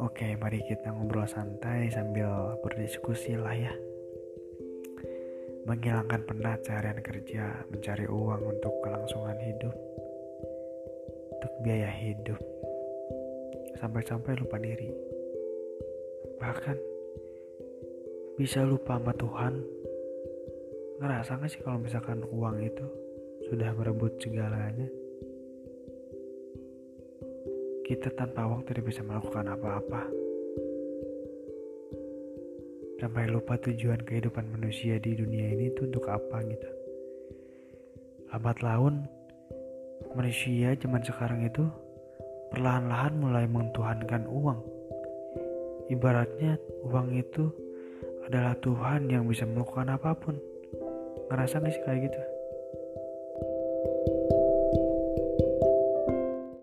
Oke, mari kita ngobrol santai sambil berdiskusi lah ya. Menghilangkan penat seharian kerja, mencari uang untuk kelangsungan hidup, untuk biaya hidup, sampai-sampai lupa diri. Bahkan bisa lupa sama Tuhan. Ngerasa gak sih kalau misalkan uang itu sudah merebut segalanya? Kita tanpa uang tidak bisa melakukan apa-apa. Sampai lupa tujuan kehidupan manusia di dunia ini itu untuk apa gitu. Lambat laun, manusia zaman sekarang itu perlahan-lahan mulai mentuhankan uang. Ibaratnya uang itu adalah Tuhan yang bisa melakukan apa pun. Ngerasa gak sih kayak gitu?